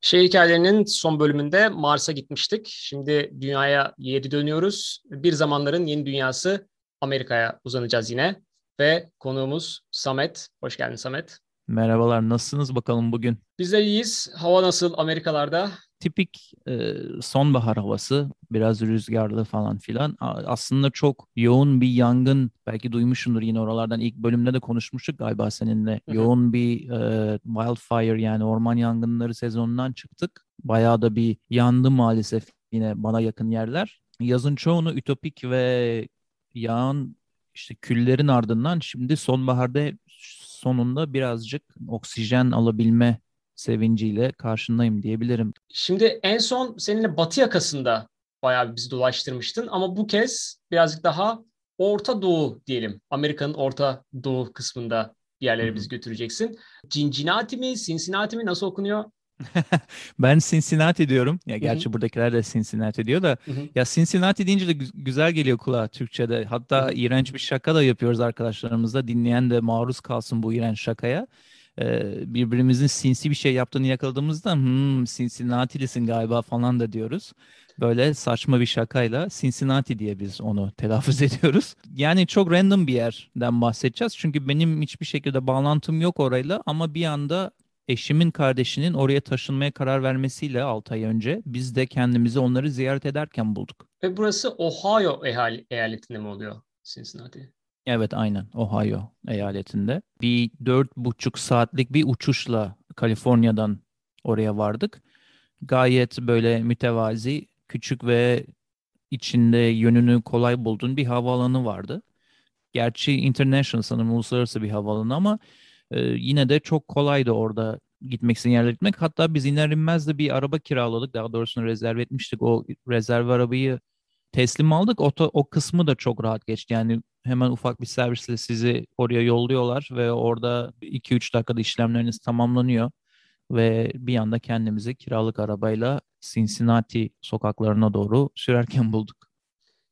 Şehir hikayelerinin son bölümünde Mars'a gitmiştik. Şimdi dünyaya geri dönüyoruz. Bir zamanların yeni dünyası Amerika'ya uzanacağız yine. Ve konuğumuz Samet. Hoş geldin Samet. Merhabalar, nasılsınız bakalım bugün? Biz de iyiyiz. Hava nasıl Amerikalarda? Tipik e, sonbahar havası, biraz rüzgarlı falan filan. Aslında çok yoğun bir yangın, belki duymuşsundur yine oralardan ilk bölümde de konuşmuştuk galiba seninle. Hı hı. Yoğun bir e, wildfire yani orman yangınları sezonundan çıktık. Bayağı da bir yandı maalesef yine bana yakın yerler. Yazın çoğunu ütopik ve yağan işte küllerin ardından şimdi sonbaharda sonunda birazcık oksijen alabilme sevinciyle karşındayım diyebilirim. Şimdi en son seninle batı yakasında bayağı bizi dolaştırmıştın ama bu kez birazcık daha Orta Doğu diyelim. Amerika'nın Orta Doğu kısmında bir yerlere bizi götüreceksin. Cincinnati mi, Cincinnati mi nasıl okunuyor? ben Cincinnati diyorum. Ya gerçi Hı-hı. buradakiler de Cincinnati diyor da Hı-hı. ya Cincinnati deyince de güzel geliyor kulağa Türkçe'de. Hatta Hı-hı. iğrenç bir şaka da yapıyoruz arkadaşlarımızla. Dinleyen de maruz kalsın bu iğrenç şakaya. Ee, birbirimizin sinsi bir şey yaptığını yakaladığımızda hmm, Cincinnati'lisin galiba falan da diyoruz. Böyle saçma bir şakayla Cincinnati diye biz onu telaffuz ediyoruz. Yani çok random bir yerden bahsedeceğiz. Çünkü benim hiçbir şekilde bağlantım yok orayla ama bir anda eşimin kardeşinin oraya taşınmaya karar vermesiyle 6 ay önce biz de kendimizi onları ziyaret ederken bulduk. Ve burası Ohio eyaletinde mi oluyor Cincinnati? Evet aynen Ohio eyaletinde. Bir dört buçuk saatlik bir uçuşla Kaliforniya'dan oraya vardık. Gayet böyle mütevazi, küçük ve içinde yönünü kolay bulduğun bir havaalanı vardı. Gerçi international sanırım uluslararası bir havaalanı ama e, yine de çok kolaydı orada gitmek istediğin yerlere gitmek. Hatta biz iner inmez de bir araba kiraladık. Daha doğrusu rezerv etmiştik. O rezerv arabayı teslim aldık. O, o kısmı da çok rahat geçti. Yani hemen ufak bir servisle sizi oraya yolluyorlar ve orada 2-3 dakikada işlemleriniz tamamlanıyor. Ve bir anda kendimizi kiralık arabayla Cincinnati sokaklarına doğru sürerken bulduk.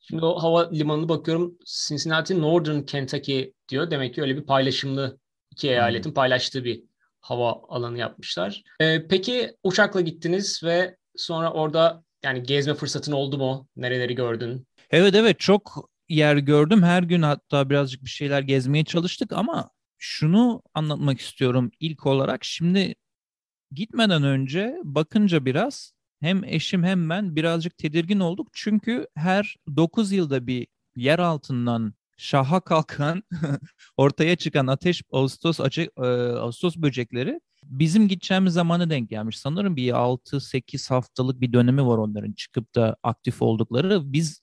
Şimdi o hava limanına bakıyorum. Cincinnati Northern Kentucky diyor. Demek ki öyle bir paylaşımlı iki eyaletin paylaştığı bir hava alanı yapmışlar. Ee, peki uçakla gittiniz ve sonra orada yani gezme fırsatın oldu mu? Nereleri gördün? Evet evet çok yer gördüm. Her gün hatta birazcık bir şeyler gezmeye çalıştık ama şunu anlatmak istiyorum ilk olarak. Şimdi gitmeden önce bakınca biraz hem eşim hem ben birazcık tedirgin olduk. Çünkü her 9 yılda bir yer altından şaha kalkan, ortaya çıkan ateş Ağustos açık e, Ağustos böcekleri bizim gideceğimiz zamana denk gelmiş. Sanırım bir 6-8 haftalık bir dönemi var onların çıkıp da aktif oldukları. Biz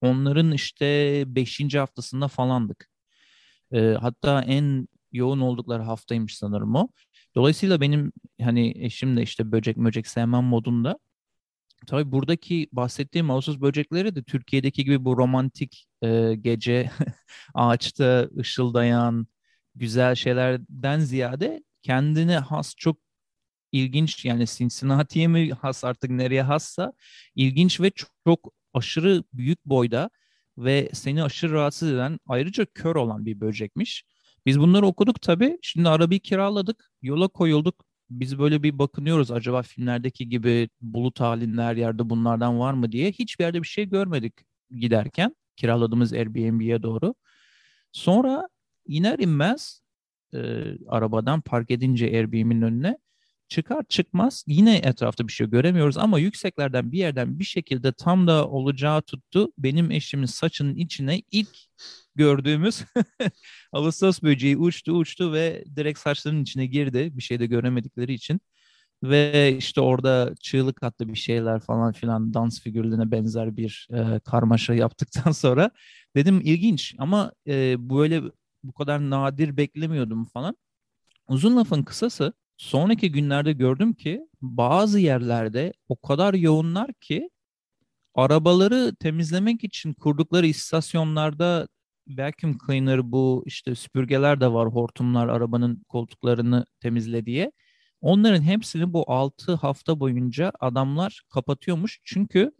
onların işte 5. haftasında falandık. E, hatta en yoğun oldukları haftaymış sanırım o. Dolayısıyla benim hani eşim de işte böcek böcek sevmem modunda. Tabii buradaki bahsettiğim Ağustos böcekleri de Türkiye'deki gibi bu romantik e, gece ağaçta ışıldayan güzel şeylerden ziyade kendine has çok ilginç yani Cincinnati'ye mi has artık nereye hassa ilginç ve çok, çok aşırı büyük boyda ve seni aşırı rahatsız eden ayrıca kör olan bir böcekmiş. Biz bunları okuduk tabii. Şimdi arabayı kiraladık. Yola koyulduk. Biz böyle bir bakınıyoruz acaba filmlerdeki gibi bulut halinde her yerde bunlardan var mı diye. Hiçbir yerde bir şey görmedik giderken. Kiraladığımız Airbnb'ye doğru. Sonra iner inmez e, arabadan park edince Airbnb'nin önüne çıkar çıkmaz yine etrafta bir şey göremiyoruz ama yükseklerden bir yerden bir şekilde tam da olacağı tuttu. Benim eşimin saçının içine ilk gördüğümüz Ağustos böceği uçtu uçtu ve direkt saçlarının içine girdi bir şey de göremedikleri için. Ve işte orada çığlık attı bir şeyler falan filan dans figürlerine benzer bir e, karmaşa yaptıktan sonra dedim ilginç ama e, böyle bu kadar nadir beklemiyordum falan. Uzun lafın kısası sonraki günlerde gördüm ki bazı yerlerde o kadar yoğunlar ki arabaları temizlemek için kurdukları istasyonlarda vacuum cleaner bu işte süpürgeler de var hortumlar arabanın koltuklarını temizle diye. Onların hepsini bu 6 hafta boyunca adamlar kapatıyormuş. Çünkü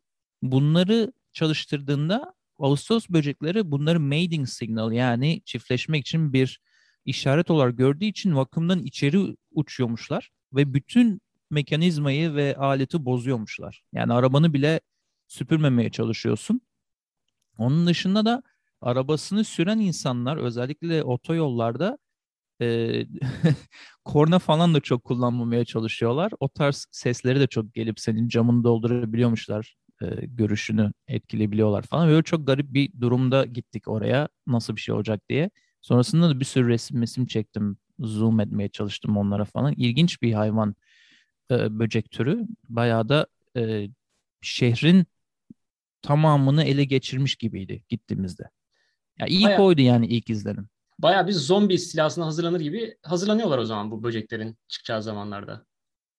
bunları çalıştırdığında Ağustos böcekleri bunları mating signal yani çiftleşmek için bir işaret olarak gördüğü için vakumdan içeri uçuyormuşlar ve bütün mekanizmayı ve aleti bozuyormuşlar. Yani arabanı bile süpürmemeye çalışıyorsun. Onun dışında da arabasını süren insanlar özellikle otoyollarda e, korna falan da çok kullanmamaya çalışıyorlar. O tarz sesleri de çok gelip senin camını doldurabiliyormuşlar. E, görüşünü etkileyebiliyorlar falan. Böyle çok garip bir durumda gittik oraya. Nasıl bir şey olacak diye. Sonrasında da bir sürü resim resim çektim. Zoom etmeye çalıştım onlara falan. İlginç bir hayvan e, böcek türü. Bayağı da e, şehrin tamamını ele geçirmiş gibiydi gittiğimizde. Ya ilk Bayağı... oydu yani ilk izlenim bayağı bir zombi istilasına hazırlanır gibi hazırlanıyorlar o zaman bu böceklerin çıkacağı zamanlarda.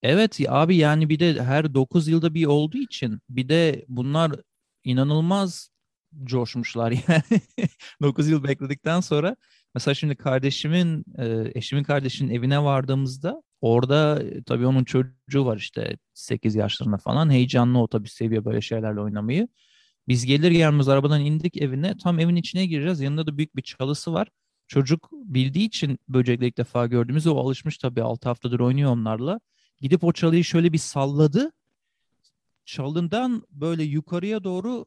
Evet abi yani bir de her 9 yılda bir olduğu için bir de bunlar inanılmaz coşmuşlar yani. 9 yıl bekledikten sonra mesela şimdi kardeşimin e, eşimin kardeşinin evine vardığımızda orada e, tabii onun çocuğu var işte 8 yaşlarında falan heyecanlı o tabii seviyor böyle şeylerle oynamayı. Biz gelir gelmez arabadan indik evine tam evin içine gireceğiz yanında da büyük bir çalısı var. Çocuk bildiği için böcekle ilk defa gördüğümüzde o alışmış tabii 6 haftadır oynuyor onlarla. Gidip o çalıyı şöyle bir salladı. Çalından böyle yukarıya doğru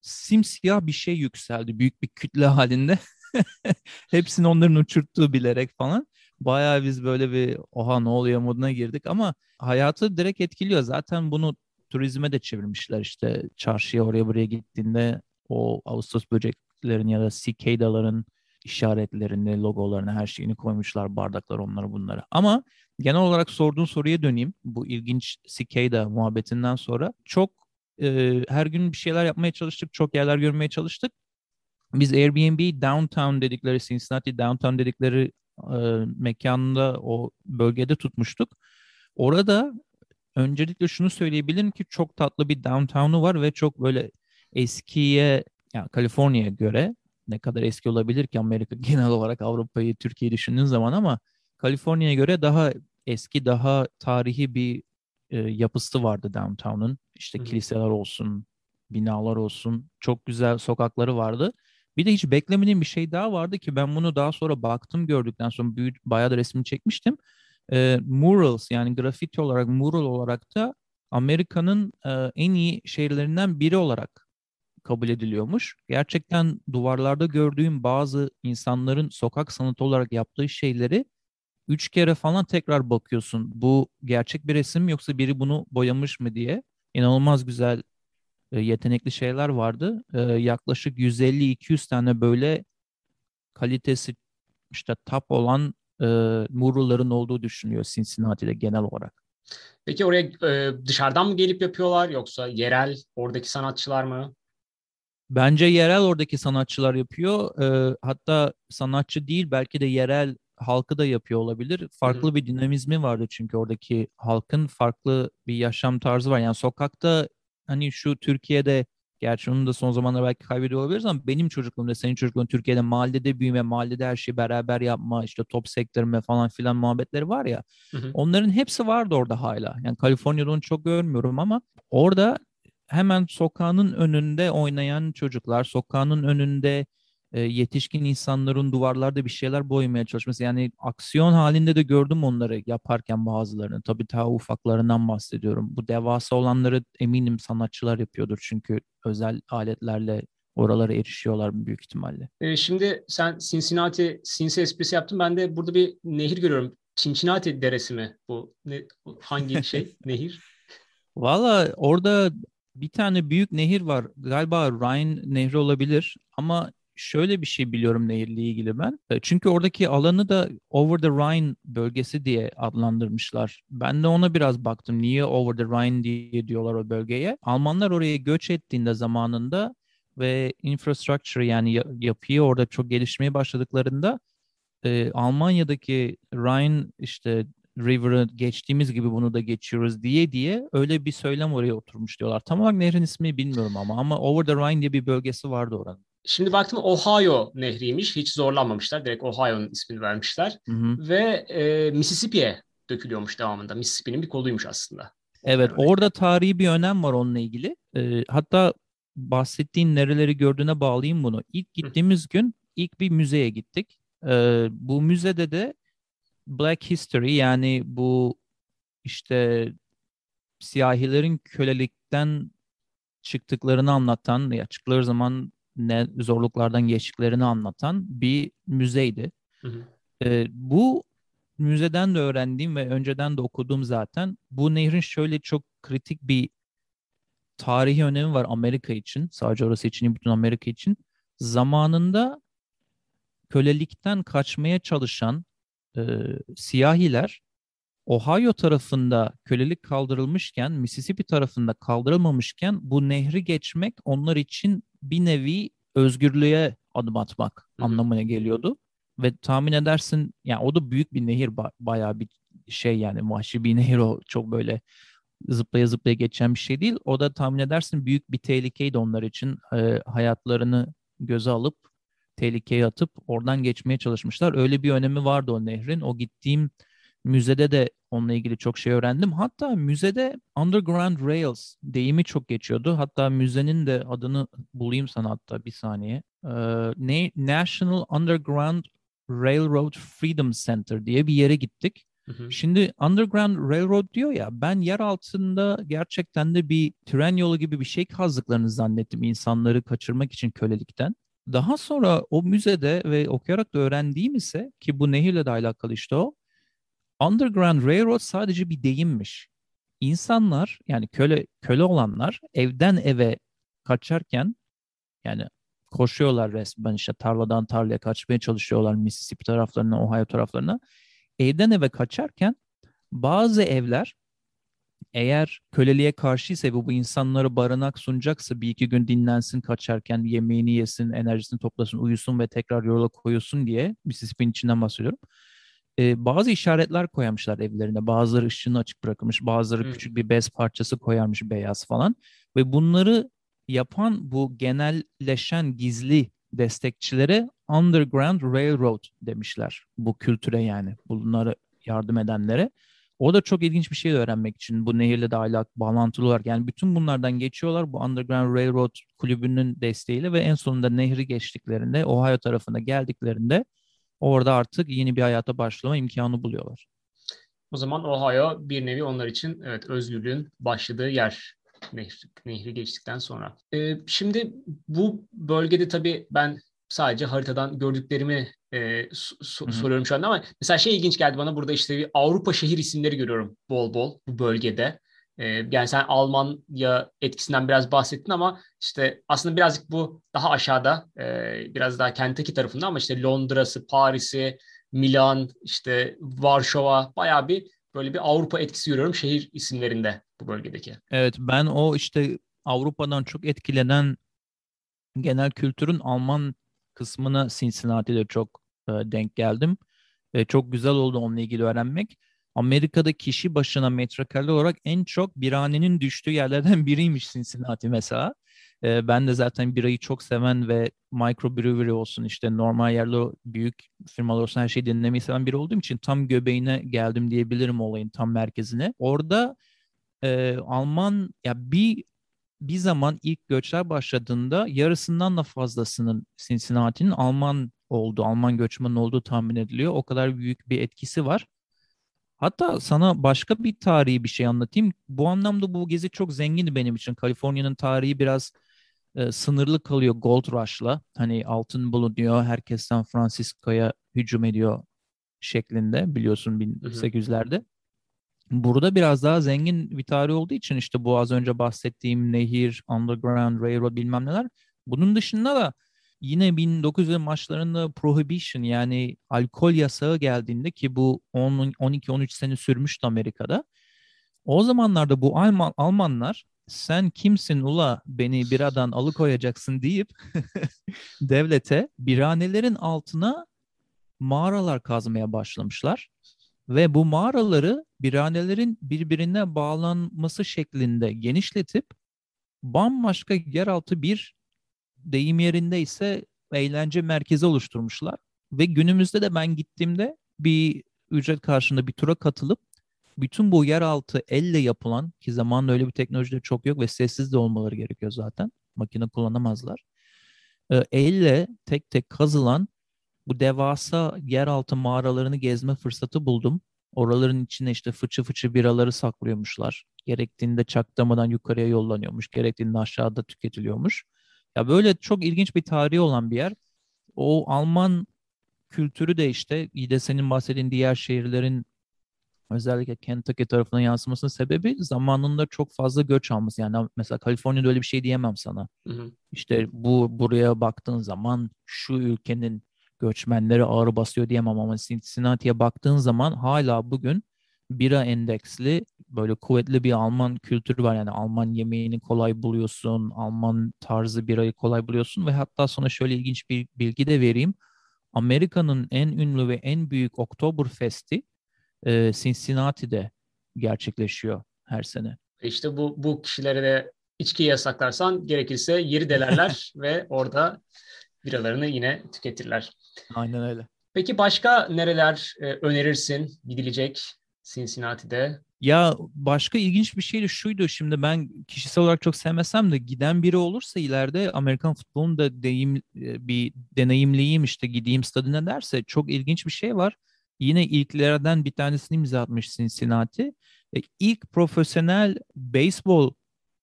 simsiyah bir şey yükseldi. Büyük bir kütle halinde. Hepsini onların uçurttuğu bilerek falan. Bayağı biz böyle bir oha ne oluyor moduna girdik ama hayatı direkt etkiliyor. Zaten bunu turizme de çevirmişler işte çarşıya oraya buraya gittiğinde o Ağustos böceklerin ya da cicadaların işaretlerini, logolarını, her şeyini koymuşlar. Bardaklar, onları bunları. Ama genel olarak sorduğun soruya döneyim. Bu ilginç cicada muhabbetinden sonra. Çok e, her gün bir şeyler yapmaya çalıştık. Çok yerler görmeye çalıştık. Biz Airbnb downtown dedikleri, Cincinnati downtown dedikleri e, mekanında o bölgede tutmuştuk. Orada öncelikle şunu söyleyebilirim ki çok tatlı bir downtown'u var ve çok böyle eskiye yani Kaliforniya'ya göre ne kadar eski olabilir ki Amerika genel olarak Avrupa'yı, Türkiye'yi düşündüğün zaman ama Kaliforniya'ya göre daha eski, daha tarihi bir e, yapısı vardı downtown'un. İşte Hı. kiliseler olsun, binalar olsun, çok güzel sokakları vardı. Bir de hiç beklemediğim bir şey daha vardı ki ben bunu daha sonra baktım gördükten sonra büyük, bayağı da resmini çekmiştim. E, murals yani grafiti olarak, mural olarak da Amerika'nın e, en iyi şehirlerinden biri olarak kabul ediliyormuş. Gerçekten duvarlarda gördüğüm bazı insanların sokak sanatı olarak yaptığı şeyleri üç kere falan tekrar bakıyorsun. Bu gerçek bir resim yoksa biri bunu boyamış mı diye. İnanılmaz güzel yetenekli şeyler vardı. E, yaklaşık 150-200 tane böyle kalitesi işte top olan e, olduğu düşünüyor Cincinnati'de genel olarak. Peki oraya e, dışarıdan mı gelip yapıyorlar yoksa yerel oradaki sanatçılar mı? Bence yerel oradaki sanatçılar yapıyor. E, hatta sanatçı değil belki de yerel halkı da yapıyor olabilir. Farklı Hı-hı. bir dinamizmi vardı çünkü oradaki halkın farklı bir yaşam tarzı var. Yani sokakta hani şu Türkiye'de gerçi onu da son zamanlarda belki kaybediyor olabiliriz ama benim çocukluğumda senin çocukluğun Türkiye'de mahallede büyüme, mahallede her şeyi beraber yapma, işte top sektirme falan filan muhabbetleri var ya. Hı hı. Onların hepsi vardı orada hala. Yani Kaliforniya'da onu çok görmüyorum ama orada hemen sokağının önünde oynayan çocuklar, sokağının önünde e, yetişkin insanların duvarlarda bir şeyler boyamaya çalışması. Yani aksiyon halinde de gördüm onları yaparken bazılarını. Tabii daha ufaklarından bahsediyorum. Bu devasa olanları eminim sanatçılar yapıyordur çünkü özel aletlerle oralara erişiyorlar büyük ihtimalle. E, şimdi sen Cincinnati, Cincy esprisi yaptın. Ben de burada bir nehir görüyorum. Cincinnati deresi mi bu? Ne, hangi şey nehir? Valla orada bir tane büyük nehir var. Galiba Rhine Nehri olabilir ama şöyle bir şey biliyorum nehirle ilgili ben. E, çünkü oradaki alanı da Over the Rhine bölgesi diye adlandırmışlar. Ben de ona biraz baktım. Niye Over the Rhine diye diyorlar o bölgeye. Almanlar oraya göç ettiğinde zamanında ve infrastructure yani yapıyı orada çok gelişmeye başladıklarında e, Almanya'daki Rhine işte River'ı geçtiğimiz gibi bunu da geçiyoruz diye diye öyle bir söylem oraya oturmuş diyorlar. Tam olarak nehrin ismi bilmiyorum ama ama Over the Rhine diye bir bölgesi vardı oranın. Şimdi baktım Ohio nehriymiş. Hiç zorlanmamışlar. Direkt Ohio'nun ismini vermişler. Hı hı. Ve e, Mississippi'ye dökülüyormuş devamında. Mississippi'nin bir koluymuş aslında. Evet yani orada tarihi bir önem var onunla ilgili. E, hatta bahsettiğin nereleri gördüğüne bağlayayım bunu. İlk gittiğimiz hı. gün ilk bir müzeye gittik. E, bu müzede de Black History yani bu işte siyahilerin kölelikten çıktıklarını anlatan ya çıktıkları zaman ne zorluklardan geçtiklerini anlatan bir müzeydi. Hı hı. E, bu müzeden de öğrendiğim ve önceden de okuduğum zaten bu nehrin şöyle çok kritik bir tarihi önemi var Amerika için. Sadece orası için değil, bütün Amerika için. Zamanında kölelikten kaçmaya çalışan e, siyahiler Ohio tarafında kölelik kaldırılmışken, Mississippi tarafında kaldırılmamışken bu nehri geçmek onlar için bir nevi özgürlüğe adım atmak Hı-hı. anlamına geliyordu. Ve tahmin edersin yani o da büyük bir nehir ba- bayağı bir şey yani vahşi bir nehir o çok böyle zıplaya zıplaya geçen bir şey değil. O da tahmin edersin büyük bir tehlikeydi onlar için. E, hayatlarını göze alıp tehlikeye atıp oradan geçmeye çalışmışlar. Öyle bir önemi vardı o nehrin. O gittiğim müzede de onunla ilgili çok şey öğrendim. Hatta müzede Underground Rails deyimi çok geçiyordu. Hatta müzenin de adını bulayım sana hatta bir saniye. Ee, National Underground Railroad Freedom Center diye bir yere gittik. Hı hı. Şimdi Underground Railroad diyor ya ben yer altında gerçekten de bir tren yolu gibi bir şey kazdıklarını zannettim insanları kaçırmak için kölelikten. Daha sonra o müzede ve okuyarak da öğrendiğim ise ki bu nehirle de alakalı işte o. Underground Railroad sadece bir deyimmiş. İnsanlar yani köle köle olanlar evden eve kaçarken yani koşuyorlar resmen işte tarladan tarlaya kaçmaya çalışıyorlar Mississippi taraflarına, Ohio taraflarına. Evden eve kaçarken bazı evler eğer köleliğe karşıysa ve bu insanlara barınak sunacaksa bir iki gün dinlensin kaçarken yemeğini yesin, enerjisini toplasın, uyusun ve tekrar yola koyulsun diye Mississippi'nin içinden bahsediyorum. Ee, bazı işaretler koyarmışlar evlerine. Bazıları ışığını açık bırakılmış, bazıları hmm. küçük bir bez parçası koyarmış beyaz falan. Ve bunları yapan bu genelleşen gizli destekçilere Underground Railroad demişler bu kültüre yani bunları yardım edenlere. O da çok ilginç bir şey öğrenmek için bu nehirle de alak bağlantılı olarak yani bütün bunlardan geçiyorlar bu Underground Railroad kulübünün desteğiyle ve en sonunda nehri geçtiklerinde Ohio tarafına geldiklerinde orada artık yeni bir hayata başlama imkanı buluyorlar. O zaman Ohio bir nevi onlar için evet özgürlüğün başladığı yer nehri, nehri geçtikten sonra. Ee, şimdi bu bölgede tabii ben sadece haritadan gördüklerimi e, so- soruyorum şu anda ama mesela şey ilginç geldi bana burada işte bir Avrupa şehir isimleri görüyorum bol bol bu bölgede. E, yani sen Almanya etkisinden biraz bahsettin ama işte aslında birazcık bu daha aşağıda e, biraz daha Kentucky tarafında ama işte Londra'sı, Paris'i, Milan, işte Varşova bayağı bir böyle bir Avrupa etkisi görüyorum şehir isimlerinde bu bölgedeki. Evet ben o işte Avrupa'dan çok etkilenen genel kültürün Alman kısmına Cincinnati'de çok e, denk geldim. E, çok güzel oldu onunla ilgili öğrenmek. Amerika'da kişi başına metrekare olarak en çok biranenin düştüğü yerlerden biriymiş Cincinnati mesela. E, ben de zaten birayı çok seven ve microbrewery olsun işte normal yerler büyük firmalar olsun her şeyi dinlemeyi seven biri olduğum için tam göbeğine geldim diyebilirim olayın tam merkezine. Orada e, Alman ya bir bir zaman ilk göçler başladığında yarısından da fazlasının Cincinnati'nin Alman olduğu, Alman göçmen olduğu tahmin ediliyor. O kadar büyük bir etkisi var. Hatta sana başka bir tarihi bir şey anlatayım. Bu anlamda bu gezi çok zengin benim için. Kaliforniya'nın tarihi biraz e, sınırlı kalıyor Gold Rush'la. Hani altın bulunuyor, herkes San Francisco'ya hücum ediyor şeklinde biliyorsun 1800'lerde. Burada biraz daha zengin bir tarih olduğu için işte bu az önce bahsettiğim nehir, underground, railroad bilmem neler. Bunun dışında da yine 1900'lerin maçlarında prohibition yani alkol yasağı geldiğinde ki bu 12-13 sene sürmüştü Amerika'da. O zamanlarda bu Alman, Almanlar sen kimsin ula beni biradan alıkoyacaksın deyip devlete biranelerin altına mağaralar kazmaya başlamışlar. Ve bu mağaraları biranelerin birbirine bağlanması şeklinde genişletip bambaşka yeraltı bir deyim yerinde ise eğlence merkezi oluşturmuşlar. Ve günümüzde de ben gittiğimde bir ücret karşında bir tura katılıp bütün bu yeraltı elle yapılan ki zamanında öyle bir teknoloji de çok yok ve sessiz de olmaları gerekiyor zaten. Makine kullanamazlar. E, elle tek tek kazılan bu devasa yeraltı mağaralarını gezme fırsatı buldum. Oraların içine işte fıçı fıçı biraları saklıyormuşlar. Gerektiğinde çaktırmadan yukarıya yollanıyormuş. Gerektiğinde aşağıda tüketiliyormuş. Ya böyle çok ilginç bir tarihi olan bir yer. O Alman kültürü de işte de senin bahsettiğin diğer şehirlerin özellikle Kentucky tarafına yansımasının sebebi zamanında çok fazla göç alması. Yani mesela Kaliforniya'da öyle bir şey diyemem sana. Hı hı. İşte bu buraya baktığın zaman şu ülkenin göçmenleri ağır basıyor diyemem ama Cincinnati'ye baktığın zaman hala bugün bira endeksli böyle kuvvetli bir Alman kültürü var. Yani Alman yemeğini kolay buluyorsun, Alman tarzı birayı kolay buluyorsun ve hatta sonra şöyle ilginç bir bilgi de vereyim. Amerika'nın en ünlü ve en büyük Oktoberfest'i e, Cincinnati'de gerçekleşiyor her sene. İşte bu bu kişilere de içki yasaklarsan gerekirse yeri delerler ve orada biralarını yine tüketirler. Aynen öyle. Peki başka nereler e, önerirsin gidilecek Cincinnati'de? Ya başka ilginç bir şey de şuydu şimdi ben kişisel olarak çok sevmesem de giden biri olursa ileride Amerikan futbolunu da deyim, e, bir deneyimleyeyim işte gideyim stadına derse çok ilginç bir şey var. Yine ilklerden bir tanesini imza atmış Cincinnati. E, ilk profesyonel beyzbol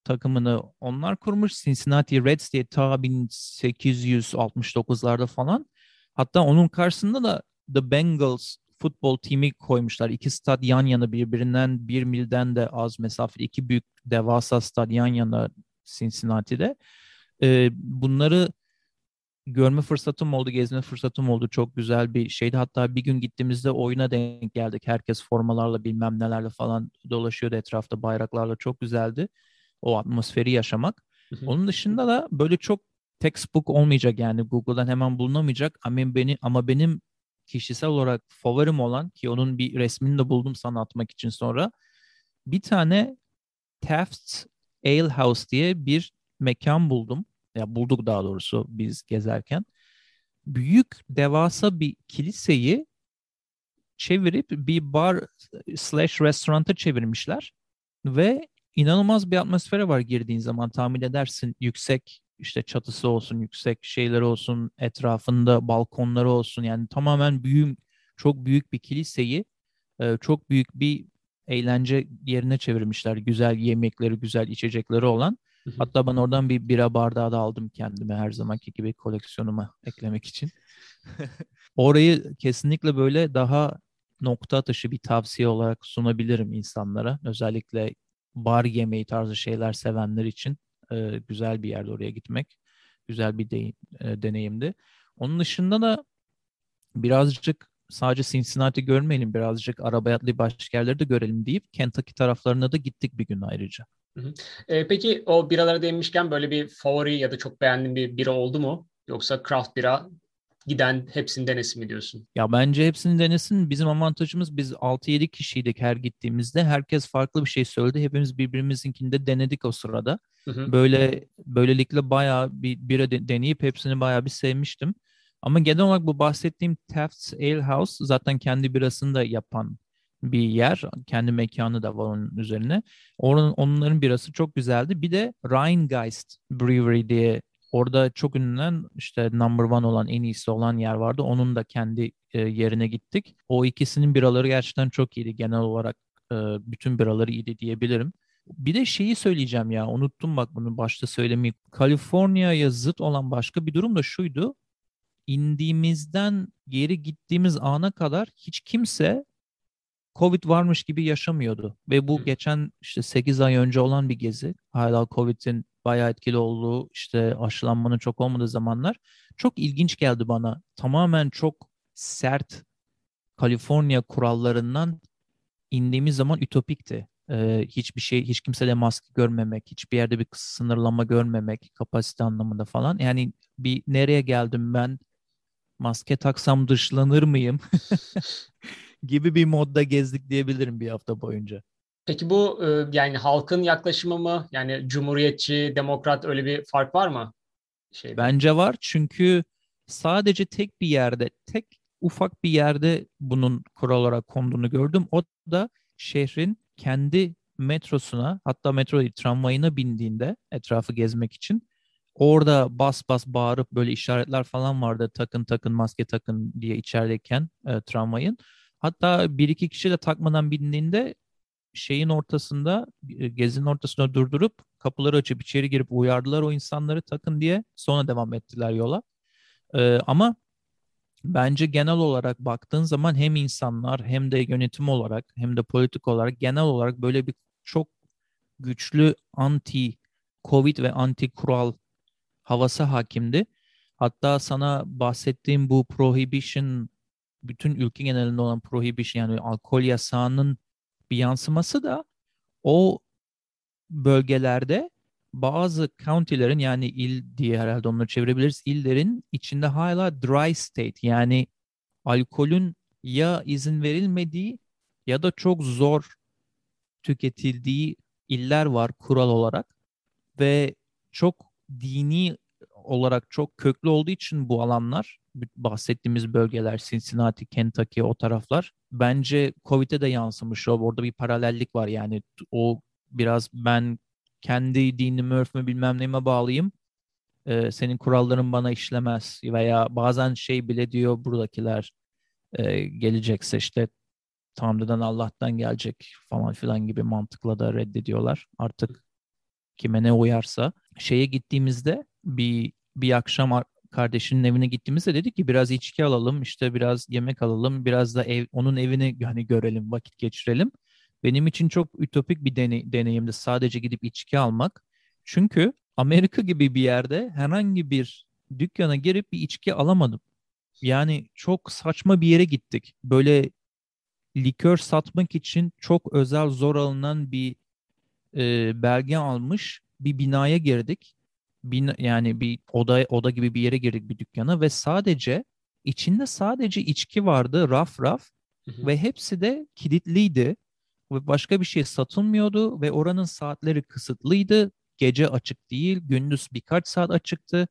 takımını onlar kurmuş. Cincinnati Reds diye ta 1869'larda falan. Hatta onun karşısında da The Bengals futbol timi koymuşlar. İki stad yan yana birbirinden bir milden de az mesafe. iki büyük devasa stad yan yana Cincinnati'de. Ee, bunları görme fırsatım oldu, gezme fırsatım oldu. Çok güzel bir şeydi. Hatta bir gün gittiğimizde oyuna denk geldik. Herkes formalarla bilmem nelerle falan dolaşıyordu etrafta bayraklarla. Çok güzeldi o atmosferi yaşamak. Onun dışında da böyle çok textbook olmayacak yani Google'dan hemen bulunamayacak ama beni ama benim kişisel olarak favorim olan ki onun bir resmini de buldum sana atmak için sonra bir tane Taft's Ale House diye bir mekan buldum. Ya bulduk daha doğrusu biz gezerken. Büyük devasa bir kiliseyi çevirip bir bar slash restoranta çevirmişler ve inanılmaz bir atmosfere var girdiğin zaman tahmin edersin yüksek işte çatısı olsun, yüksek şeyleri olsun, etrafında balkonları olsun. Yani tamamen büyük, çok büyük bir kiliseyi e, çok büyük bir eğlence yerine çevirmişler. Güzel yemekleri, güzel içecekleri olan. Hatta ben oradan bir bira bardağı da aldım kendime her zamanki gibi koleksiyonuma eklemek için. Orayı kesinlikle böyle daha nokta atışı bir tavsiye olarak sunabilirim insanlara. Özellikle bar yemeği tarzı şeyler sevenler için e, güzel bir yerde oraya gitmek. Güzel bir de, e, deneyimdi. Onun dışında da birazcık sadece Cincinnati görmeyelim, birazcık arabaya atlayıp başka yerleri de görelim deyip Kentucky taraflarına da gittik bir gün ayrıca. E, peki o biralara değinmişken böyle bir favori ya da çok beğendiğin bir bira oldu mu? Yoksa craft bira giden hepsini denesin mi diyorsun? Ya bence hepsini denesin. Bizim avantajımız biz 6-7 kişiydik her gittiğimizde. Herkes farklı bir şey söyledi. Hepimiz birbirimizinkini de denedik o sırada. Hı hı. Böyle böylelikle bayağı bir bira de, deneyip hepsini bayağı bir sevmiştim. Ama genel olarak bu bahsettiğim Taft's Ale House zaten kendi birasını da yapan bir yer. Kendi mekanı da var onun üzerine. Onun, onların birası çok güzeldi. Bir de Rheingeist Brewery diye Orada çok ünlenen işte number one olan en iyisi olan yer vardı. Onun da kendi e, yerine gittik. O ikisinin biraları gerçekten çok iyiydi. Genel olarak e, bütün biraları iyiydi diyebilirim. Bir de şeyi söyleyeceğim ya unuttum bak bunu başta söylemeyi. Kaliforniya'ya zıt olan başka bir durum da şuydu. İndiğimizden geri gittiğimiz ana kadar hiç kimse Covid varmış gibi yaşamıyordu. Ve bu geçen işte 8 ay önce olan bir gezi. Hala Covid'in bayağı etkili olduğu işte aşılanmanın çok olmadığı zamanlar çok ilginç geldi bana. Tamamen çok sert Kaliforniya kurallarından indiğimiz zaman ütopikti. Ee, hiçbir şey, hiç kimsede maske görmemek, hiçbir yerde bir sınırlama görmemek, kapasite anlamında falan. Yani bir nereye geldim ben, maske taksam dışlanır mıyım gibi bir modda gezdik diyebilirim bir hafta boyunca. Peki bu e, yani halkın yaklaşımı mı? Yani cumhuriyetçi, demokrat öyle bir fark var mı? Şeyde? Bence var çünkü sadece tek bir yerde, tek ufak bir yerde bunun kural olarak konduğunu gördüm. O da şehrin kendi metrosuna hatta metro değil tramvayına bindiğinde etrafı gezmek için orada bas bas bağırıp böyle işaretler falan vardı takın takın maske takın diye içerideyken e, tramvayın. Hatta bir iki kişi de takmadan bindiğinde şeyin ortasında, e, gezinin ortasında durdurup kapıları açıp içeri girip uyardılar o insanları takın diye. Sonra devam ettiler yola. Ee, ama bence genel olarak baktığın zaman hem insanlar hem de yönetim olarak hem de politik olarak genel olarak böyle bir çok güçlü anti Covid ve anti kural havası hakimdi. Hatta sana bahsettiğim bu prohibition bütün ülke genelinde olan prohibition yani alkol yasağının bir yansıması da o bölgelerde bazı county'lerin yani il diye herhalde onları çevirebiliriz. illerin içinde hala dry state yani alkolün ya izin verilmediği ya da çok zor tüketildiği iller var kural olarak ve çok dini olarak çok köklü olduğu için bu alanlar bahsettiğimiz bölgeler Cincinnati, Kentucky o taraflar bence Covid'e de yansımış. Orada bir paralellik var yani o biraz ben kendi dinimi, örfümü bilmem neyime bağlıyım. Ee, senin kuralların bana işlemez veya bazen şey bile diyor buradakiler e, gelecekse işte Tanrı'dan Allah'tan gelecek falan filan gibi mantıkla da reddediyorlar. Artık kime ne uyarsa. Şeye gittiğimizde bir bir akşam kardeşinin evine gittiğimizde dedik ki biraz içki alalım, işte biraz yemek alalım, biraz da ev, onun evini hani görelim, vakit geçirelim. Benim için çok ütopik bir deney, deneyimdi sadece gidip içki almak. Çünkü Amerika gibi bir yerde herhangi bir dükkana girip bir içki alamadım. Yani çok saçma bir yere gittik. Böyle likör satmak için çok özel zor alınan bir e, belge almış bir binaya girdik. Bin, yani bir oda oda gibi bir yere girdik bir dükkana ve sadece içinde sadece içki vardı raf raf hı hı. ve hepsi de kilitliydi ve başka bir şey satılmıyordu ve oranın saatleri kısıtlıydı. Gece açık değil, gündüz birkaç saat açıktı.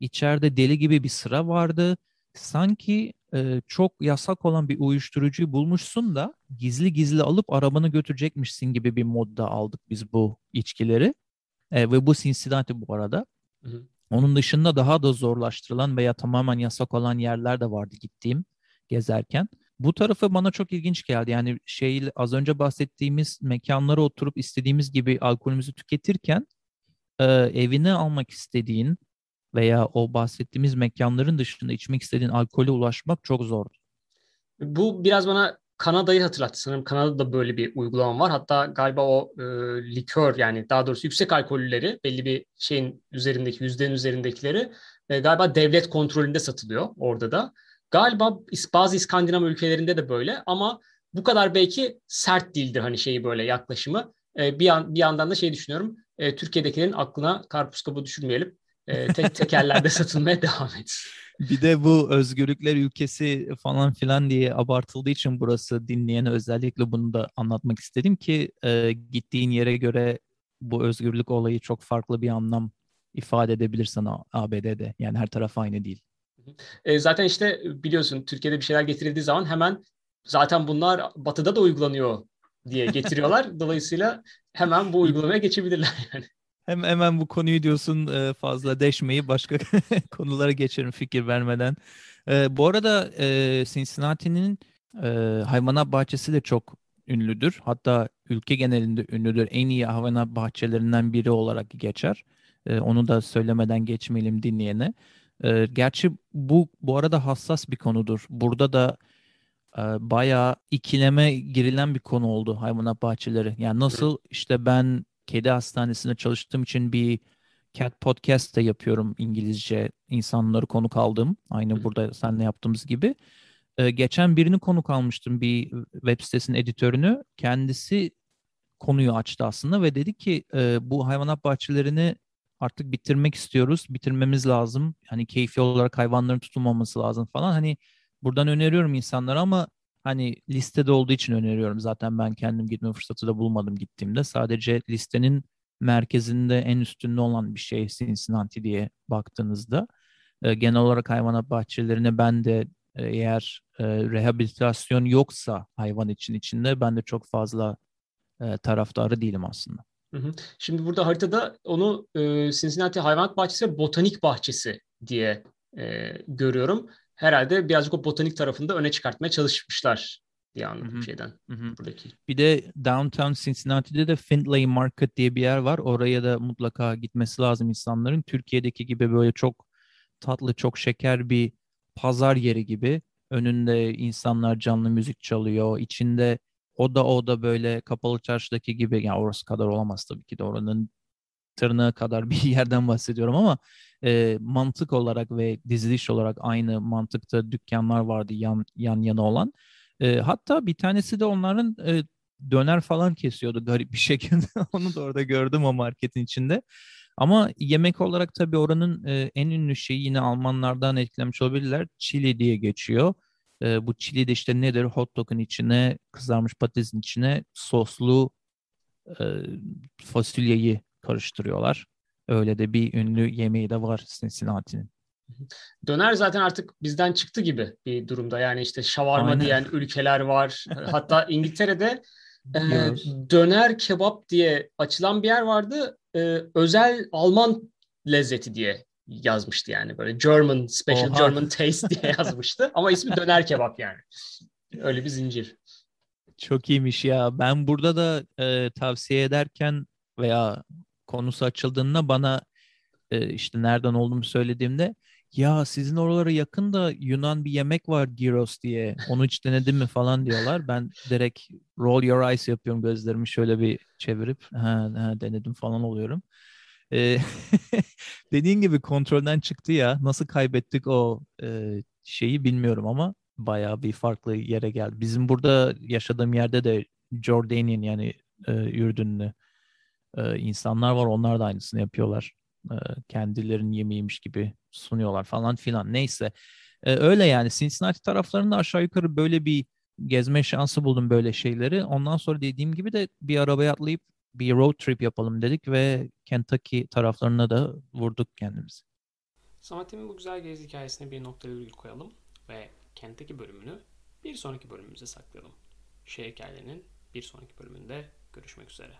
İçeride deli gibi bir sıra vardı. Sanki e, çok yasak olan bir uyuşturucuyu bulmuşsun da gizli gizli alıp arabanı götürecekmişsin gibi bir modda aldık biz bu içkileri. E, ve bu Cincinnati bu arada. Hı hı. Onun dışında daha da zorlaştırılan veya tamamen yasak olan yerler de vardı gittiğim gezerken. Bu tarafı bana çok ilginç geldi. Yani şey az önce bahsettiğimiz mekanlara oturup istediğimiz gibi alkolümüzü tüketirken e, evine almak istediğin veya o bahsettiğimiz mekanların dışında içmek istediğin alkole ulaşmak çok zor. Bu biraz bana Kanada'yı hatırlattı. Sanırım Kanada'da böyle bir uygulama var. Hatta galiba o e, likör yani daha doğrusu yüksek alkollüleri belli bir şeyin üzerindeki yüzdenin üzerindekileri e, galiba devlet kontrolünde satılıyor orada da. Galiba bazı İskandinav ülkelerinde de böyle ama bu kadar belki sert değildir hani şeyi böyle yaklaşımı. E, bir, yan, bir yandan da şey düşünüyorum. E, Türkiye'dekilerin aklına karpuz kabuğu düşürmeyelim. E, tek tekerlerde satılmaya devam etsin. Bir de bu özgürlükler ülkesi falan filan diye abartıldığı için burası dinleyene özellikle bunu da anlatmak istedim ki e, gittiğin yere göre bu özgürlük olayı çok farklı bir anlam ifade edebilir sana ABD'de. Yani her taraf aynı değil. E, zaten işte biliyorsun Türkiye'de bir şeyler getirildiği zaman hemen zaten bunlar batıda da uygulanıyor diye getiriyorlar. Dolayısıyla hemen bu uygulamaya geçebilirler yani. Hem hemen bu konuyu diyorsun e, fazla deşmeyi başka konulara geçerim fikir vermeden. E, bu arada e, Cincinnati'nin hayvanat bahçesi de çok ünlüdür. Hatta ülke genelinde ünlüdür. En iyi hayvanat bahçelerinden biri olarak geçer. Onu da söylemeden geçmeyelim dinleyene. Gerçi bu bu arada hassas bir konudur. Burada da bayağı ikileme girilen bir konu oldu hayvanat bahçeleri. Yani nasıl işte ben kedi hastanesinde çalıştığım için bir cat podcast da yapıyorum İngilizce insanları konuk aldım. Aynı burada seninle yaptığımız gibi. Ee, geçen birini konuk almıştım bir web sitesinin editörünü. Kendisi konuyu açtı aslında ve dedi ki e, bu hayvanat bahçelerini artık bitirmek istiyoruz. Bitirmemiz lazım. Hani keyfi olarak hayvanların tutulmaması lazım falan. Hani buradan öneriyorum insanlara ama hani listede olduğu için öneriyorum. Zaten ben kendim gitme fırsatı da bulmadım gittiğimde. Sadece listenin merkezinde en üstünde olan bir şey Cincinnati diye baktığınızda. E, genel olarak hayvanat bahçelerine ben de e, eğer e, rehabilitasyon yoksa hayvan için içinde ben de çok fazla e, taraftarı değilim aslında. Şimdi burada haritada onu e, Cincinnati Hayvanat Bahçesi ve Botanik Bahçesi diye e, görüyorum herhalde birazcık o botanik tarafında öne çıkartmaya çalışmışlar diye anladım Hı-hı. şeyden. Hı-hı. Buradaki. Bir de Downtown Cincinnati'de de Findlay Market diye bir yer var. Oraya da mutlaka gitmesi lazım insanların. Türkiye'deki gibi böyle çok tatlı, çok şeker bir pazar yeri gibi. Önünde insanlar canlı müzik çalıyor. İçinde o da o da böyle kapalı çarşıdaki gibi yani orası kadar olamaz tabii ki de oranın tırnağı kadar bir yerden bahsediyorum ama e, mantık olarak ve diziliş olarak aynı mantıkta dükkanlar vardı yan yan yana olan. E, hatta bir tanesi de onların e, döner falan kesiyordu garip bir şekilde. Onu da orada gördüm o marketin içinde. Ama yemek olarak tabii oranın e, en ünlü şeyi yine Almanlardan etkilenmiş olabilirler. Chili diye geçiyor. E, bu chili de işte nedir? Hot dog'un içine, kızarmış patatesin içine soslu e, fasulyeyi karıştırıyorlar. Öyle de bir ünlü yemeği de var Cincinnati'nin. Döner zaten artık bizden çıktı gibi bir durumda. Yani işte şavarma Aynen. diyen ülkeler var. Hatta İngiltere'de e, döner kebap diye açılan bir yer vardı. E, özel Alman lezzeti diye yazmıştı yani böyle German special Oha. German taste diye yazmıştı ama ismi döner kebap yani. Öyle bir zincir. Çok iyiymiş ya. Ben burada da e, tavsiye ederken veya konusu açıldığında bana e, işte nereden olduğumu söylediğimde ya sizin oralara yakın da Yunan bir yemek var gyros diye. Onu hiç denedin mi falan diyorlar. Ben direkt roll your eyes yapıyorum gözlerimi şöyle bir çevirip ha, ha denedim falan oluyorum. Ee, dediğin gibi kontrolden çıktı ya. Nasıl kaybettik o e, şeyi bilmiyorum ama bayağı bir farklı yere geldi. Bizim burada yaşadığım yerde de Jordanian yani e, Ürdünlü e, insanlar var. Onlar da aynısını yapıyorlar. E, kendilerinin yemeğiymiş gibi sunuyorlar falan filan. Neyse. E, öyle yani Cincinnati taraflarında aşağı yukarı böyle bir gezme şansı buldum böyle şeyleri. Ondan sonra dediğim gibi de bir arabaya atlayıp bir road trip yapalım dedik ve Kentucky taraflarına da vurduk kendimizi. Samet'in bu güzel gezi hikayesine bir nokta virgül koyalım ve Kentucky bölümünü bir sonraki bölümümüze saklayalım. Şehir hikayelerinin bir sonraki bölümünde görüşmek üzere.